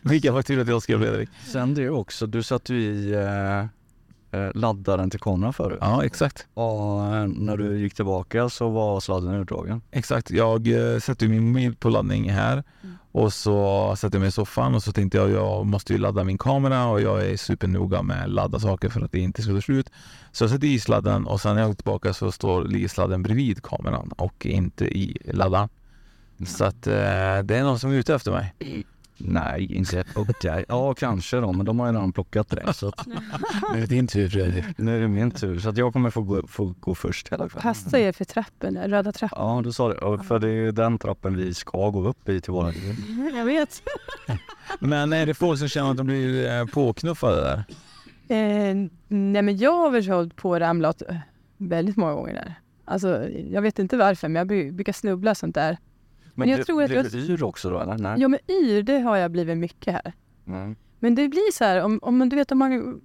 Vilka fakturor till Oskar och Fredrik? sen det också, du satte ju i eh, eh, laddaren till kameran förut. Ja, exakt. Och eh, när du gick tillbaka så var sladden utdragen. Exakt. Jag eh, sätter min mobil på laddning här och så sätter jag mig i soffan och så tänkte jag jag måste ju ladda min kamera och jag är supernoga med att ladda saker för att det inte ska ta slut. Så jag sätter i sladden och sen när jag går tillbaka så står ligger sladden bredvid kameran och inte i laddaren. Så att eh, det är någon som är ute efter mig. Nej, inte okej. Ja, kanske då, men de har ju redan plockat det. Så att, Nu är det din tur Fredrik. nu är det min tur, så att jag kommer få gå, få gå först hela kvällen. Passa er för trappen, röda trappan. Ja, du sa det. För det är ju den trappen vi ska gå upp i till våra Jag vet. Men är det folk som känner att de blir eh, påknuffade där? Eh, nej men jag har väl hållit på och ramlat eh, väldigt många gånger där. Alltså, jag vet inte varför, men jag brukar snubbla sånt där. Men jag du, tror att blev jag- du yr också då eller? Nej. Ja, men yr, det har jag blivit mycket här. Mm. Men det blir så här, om, om du vet om man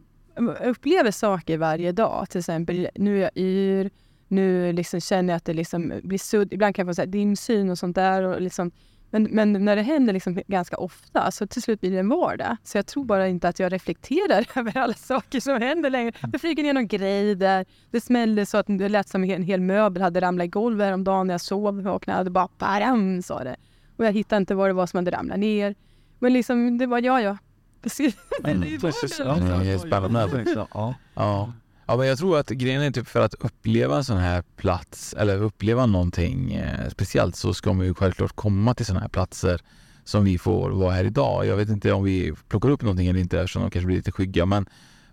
upplever saker varje dag, till exempel nu är jag yr, nu liksom känner jag att det liksom blir sudd, ibland kan jag få så här dimsyn och sånt där. Och liksom, men, men när det händer liksom ganska ofta, så till slut blir det en vardag. Så jag tror bara inte att jag reflekterar över alla saker som händer längre. Det flyger ner någon grej där, det smällde så att det lät som en hel möbel hade ramlat i golvet häromdagen när jag sov, vaknade, det bara param sa det. Och jag hittade inte vad det var som hade ramlat ner. Men liksom, det var ja, ja. Precis. Mm. Det är ju Precis, vardagen. ja. Det är spännande. Ja. Ja. Ja, men jag tror att grejen är typ för att uppleva en sån här plats eller uppleva någonting eh, speciellt så ska man ju självklart komma till såna här platser som vi får vara här idag. Jag vet inte om vi plockar upp någonting eller inte eftersom de kanske blir lite skygga men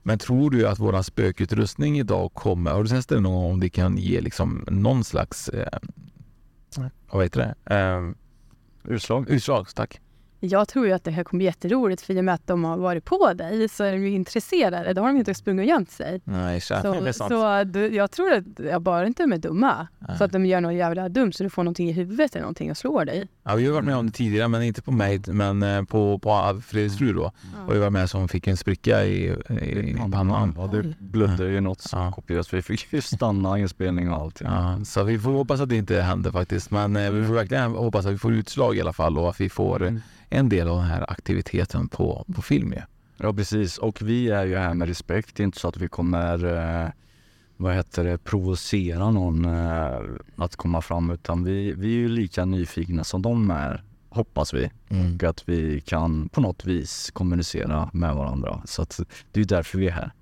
men tror du att våran spökutrustning idag kommer, har du testat det någon gång om det kan ge liksom någon slags, eh, vad heter det, eh, Utslag. utslag? Tack. Jag tror ju att det här kommer bli jätteroligt för i och med att de har varit på dig så är de ju intresserade. Då har de inte sprungit och gömt sig. Nej, så, det är Så, sant. så du, jag tror att jag bara inte de är dumma. Nej. Så att de gör något jävla dumt så du får någonting i huvudet eller någonting och slår dig. Ja, vi har varit med om det tidigare, men inte på mig, men eh, på, på Fredriks fru då. Och vi var med som fick en spricka i, i, i pannan. Ja, det blödde ju något så Ja. kopiöst. Vi fick ju stanna inspelning och allting. Ja, så vi får hoppas att det inte händer faktiskt. Men eh, vi får verkligen hoppas att vi får utslag i alla fall och att vi får eh, en del av den här aktiviteten på, på film ju. Ja precis, och vi är ju här med respekt. Det är inte så att vi kommer, eh, vad heter det, provocera någon eh, att komma fram utan vi, vi är ju lika nyfikna som de är, hoppas vi. Mm. Och att vi kan på något vis kommunicera med varandra. Så att det är därför vi är här.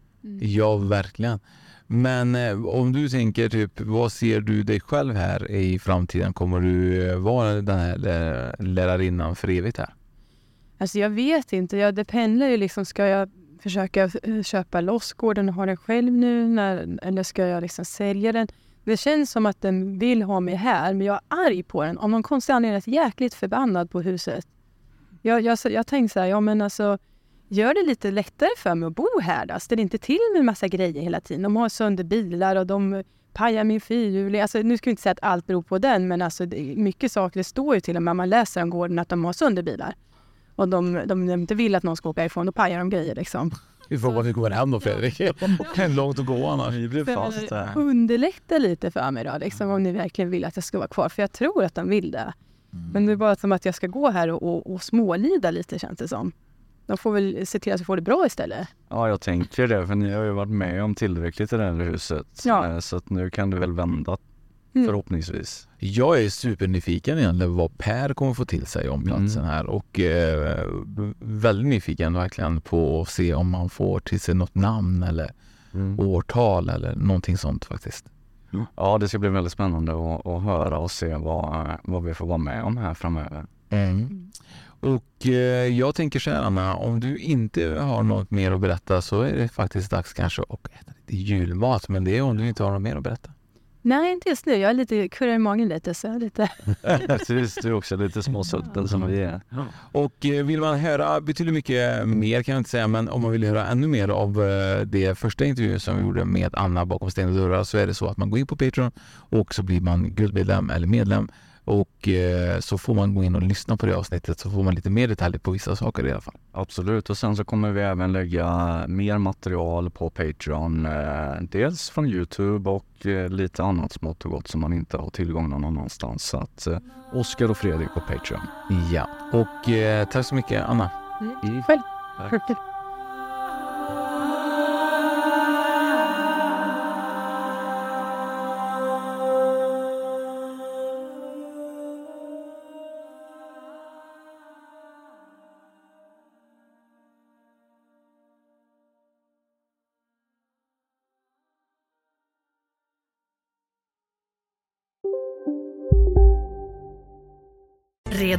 Ja, verkligen. Men eh, om du tänker typ, vad ser du dig själv här i framtiden? Kommer du eh, vara den här lä- lärarinnan för evigt här? Alltså jag vet inte. Jag, det pendlar ju liksom. Ska jag försöka eh, köpa loss gården och ha den själv nu? När, eller ska jag liksom sälja den? Det känns som att den vill ha mig här, men jag är arg på den. Av någon konstig anledning är jag jäkligt förbannad på huset. Jag, jag, jag tänkte så här, ja men alltså Gör det lite lättare för mig att bo här då. Ställ inte till med massa grejer hela tiden. De har sönder bilar och de pajar min fyrhjuling. Alltså, nu ska jag inte säga att allt beror på den, men alltså, det, mycket saker, det står ju till och med man läser om gården att de har sönder bilar. Och de, de, inte vill att någon ska åka ifrån, då pajar de grejer liksom. Vi får vi kommer hem då Fredrik. Det är långt att gå annars. Vi blev fast där. Underlätta lite för mig då, liksom, om ni verkligen vill att jag ska vara kvar. För jag tror att de vill det. Men det är bara som att jag ska gå här och, och, och smålida lite känns det som. De får väl se till att jag får det bra istället. Ja jag tänker det för ni har ju varit med om tillräckligt i det här huset. Ja. Eh, Så att nu kan du väl vända Mm. Förhoppningsvis. Jag är supernyfiken egentligen vad Per kommer få till sig om platsen här och eh, väldigt nyfiken verkligen på att se om man får till sig något namn eller årtal eller någonting sånt faktiskt. Ja, det ska bli väldigt spännande att, att höra och se vad, vad vi får vara med om här framöver. Mm. Och eh, jag tänker så här Anna, om du inte har något mer att berätta så är det faktiskt dags kanske att äta lite julmat. Men det är om du inte har något mer att berätta. Nej, inte just nu. Jag är lite kurrar i magen lite. Så jag är lite... Precis, du är också lite småsulten som vi är. Och eh, vill man höra betydligt mycket mer kan jag inte säga, men om man vill höra ännu mer av eh, det första intervjun som vi gjorde med Anna bakom stängda dörrar så är det så att man går in på Patreon och så blir man guldmedlem eller medlem och eh, så får man gå in och lyssna på det avsnittet så får man lite mer detaljer på vissa saker i alla fall. Absolut, och sen så kommer vi även lägga mer material på Patreon. Eh, dels från Youtube och eh, lite annat smått och gott som man inte har tillgång någon annanstans. Så att eh, Oskar och Fredrik på Patreon. Ja, och eh, tack så mycket Anna. Mm. Själv. Tack.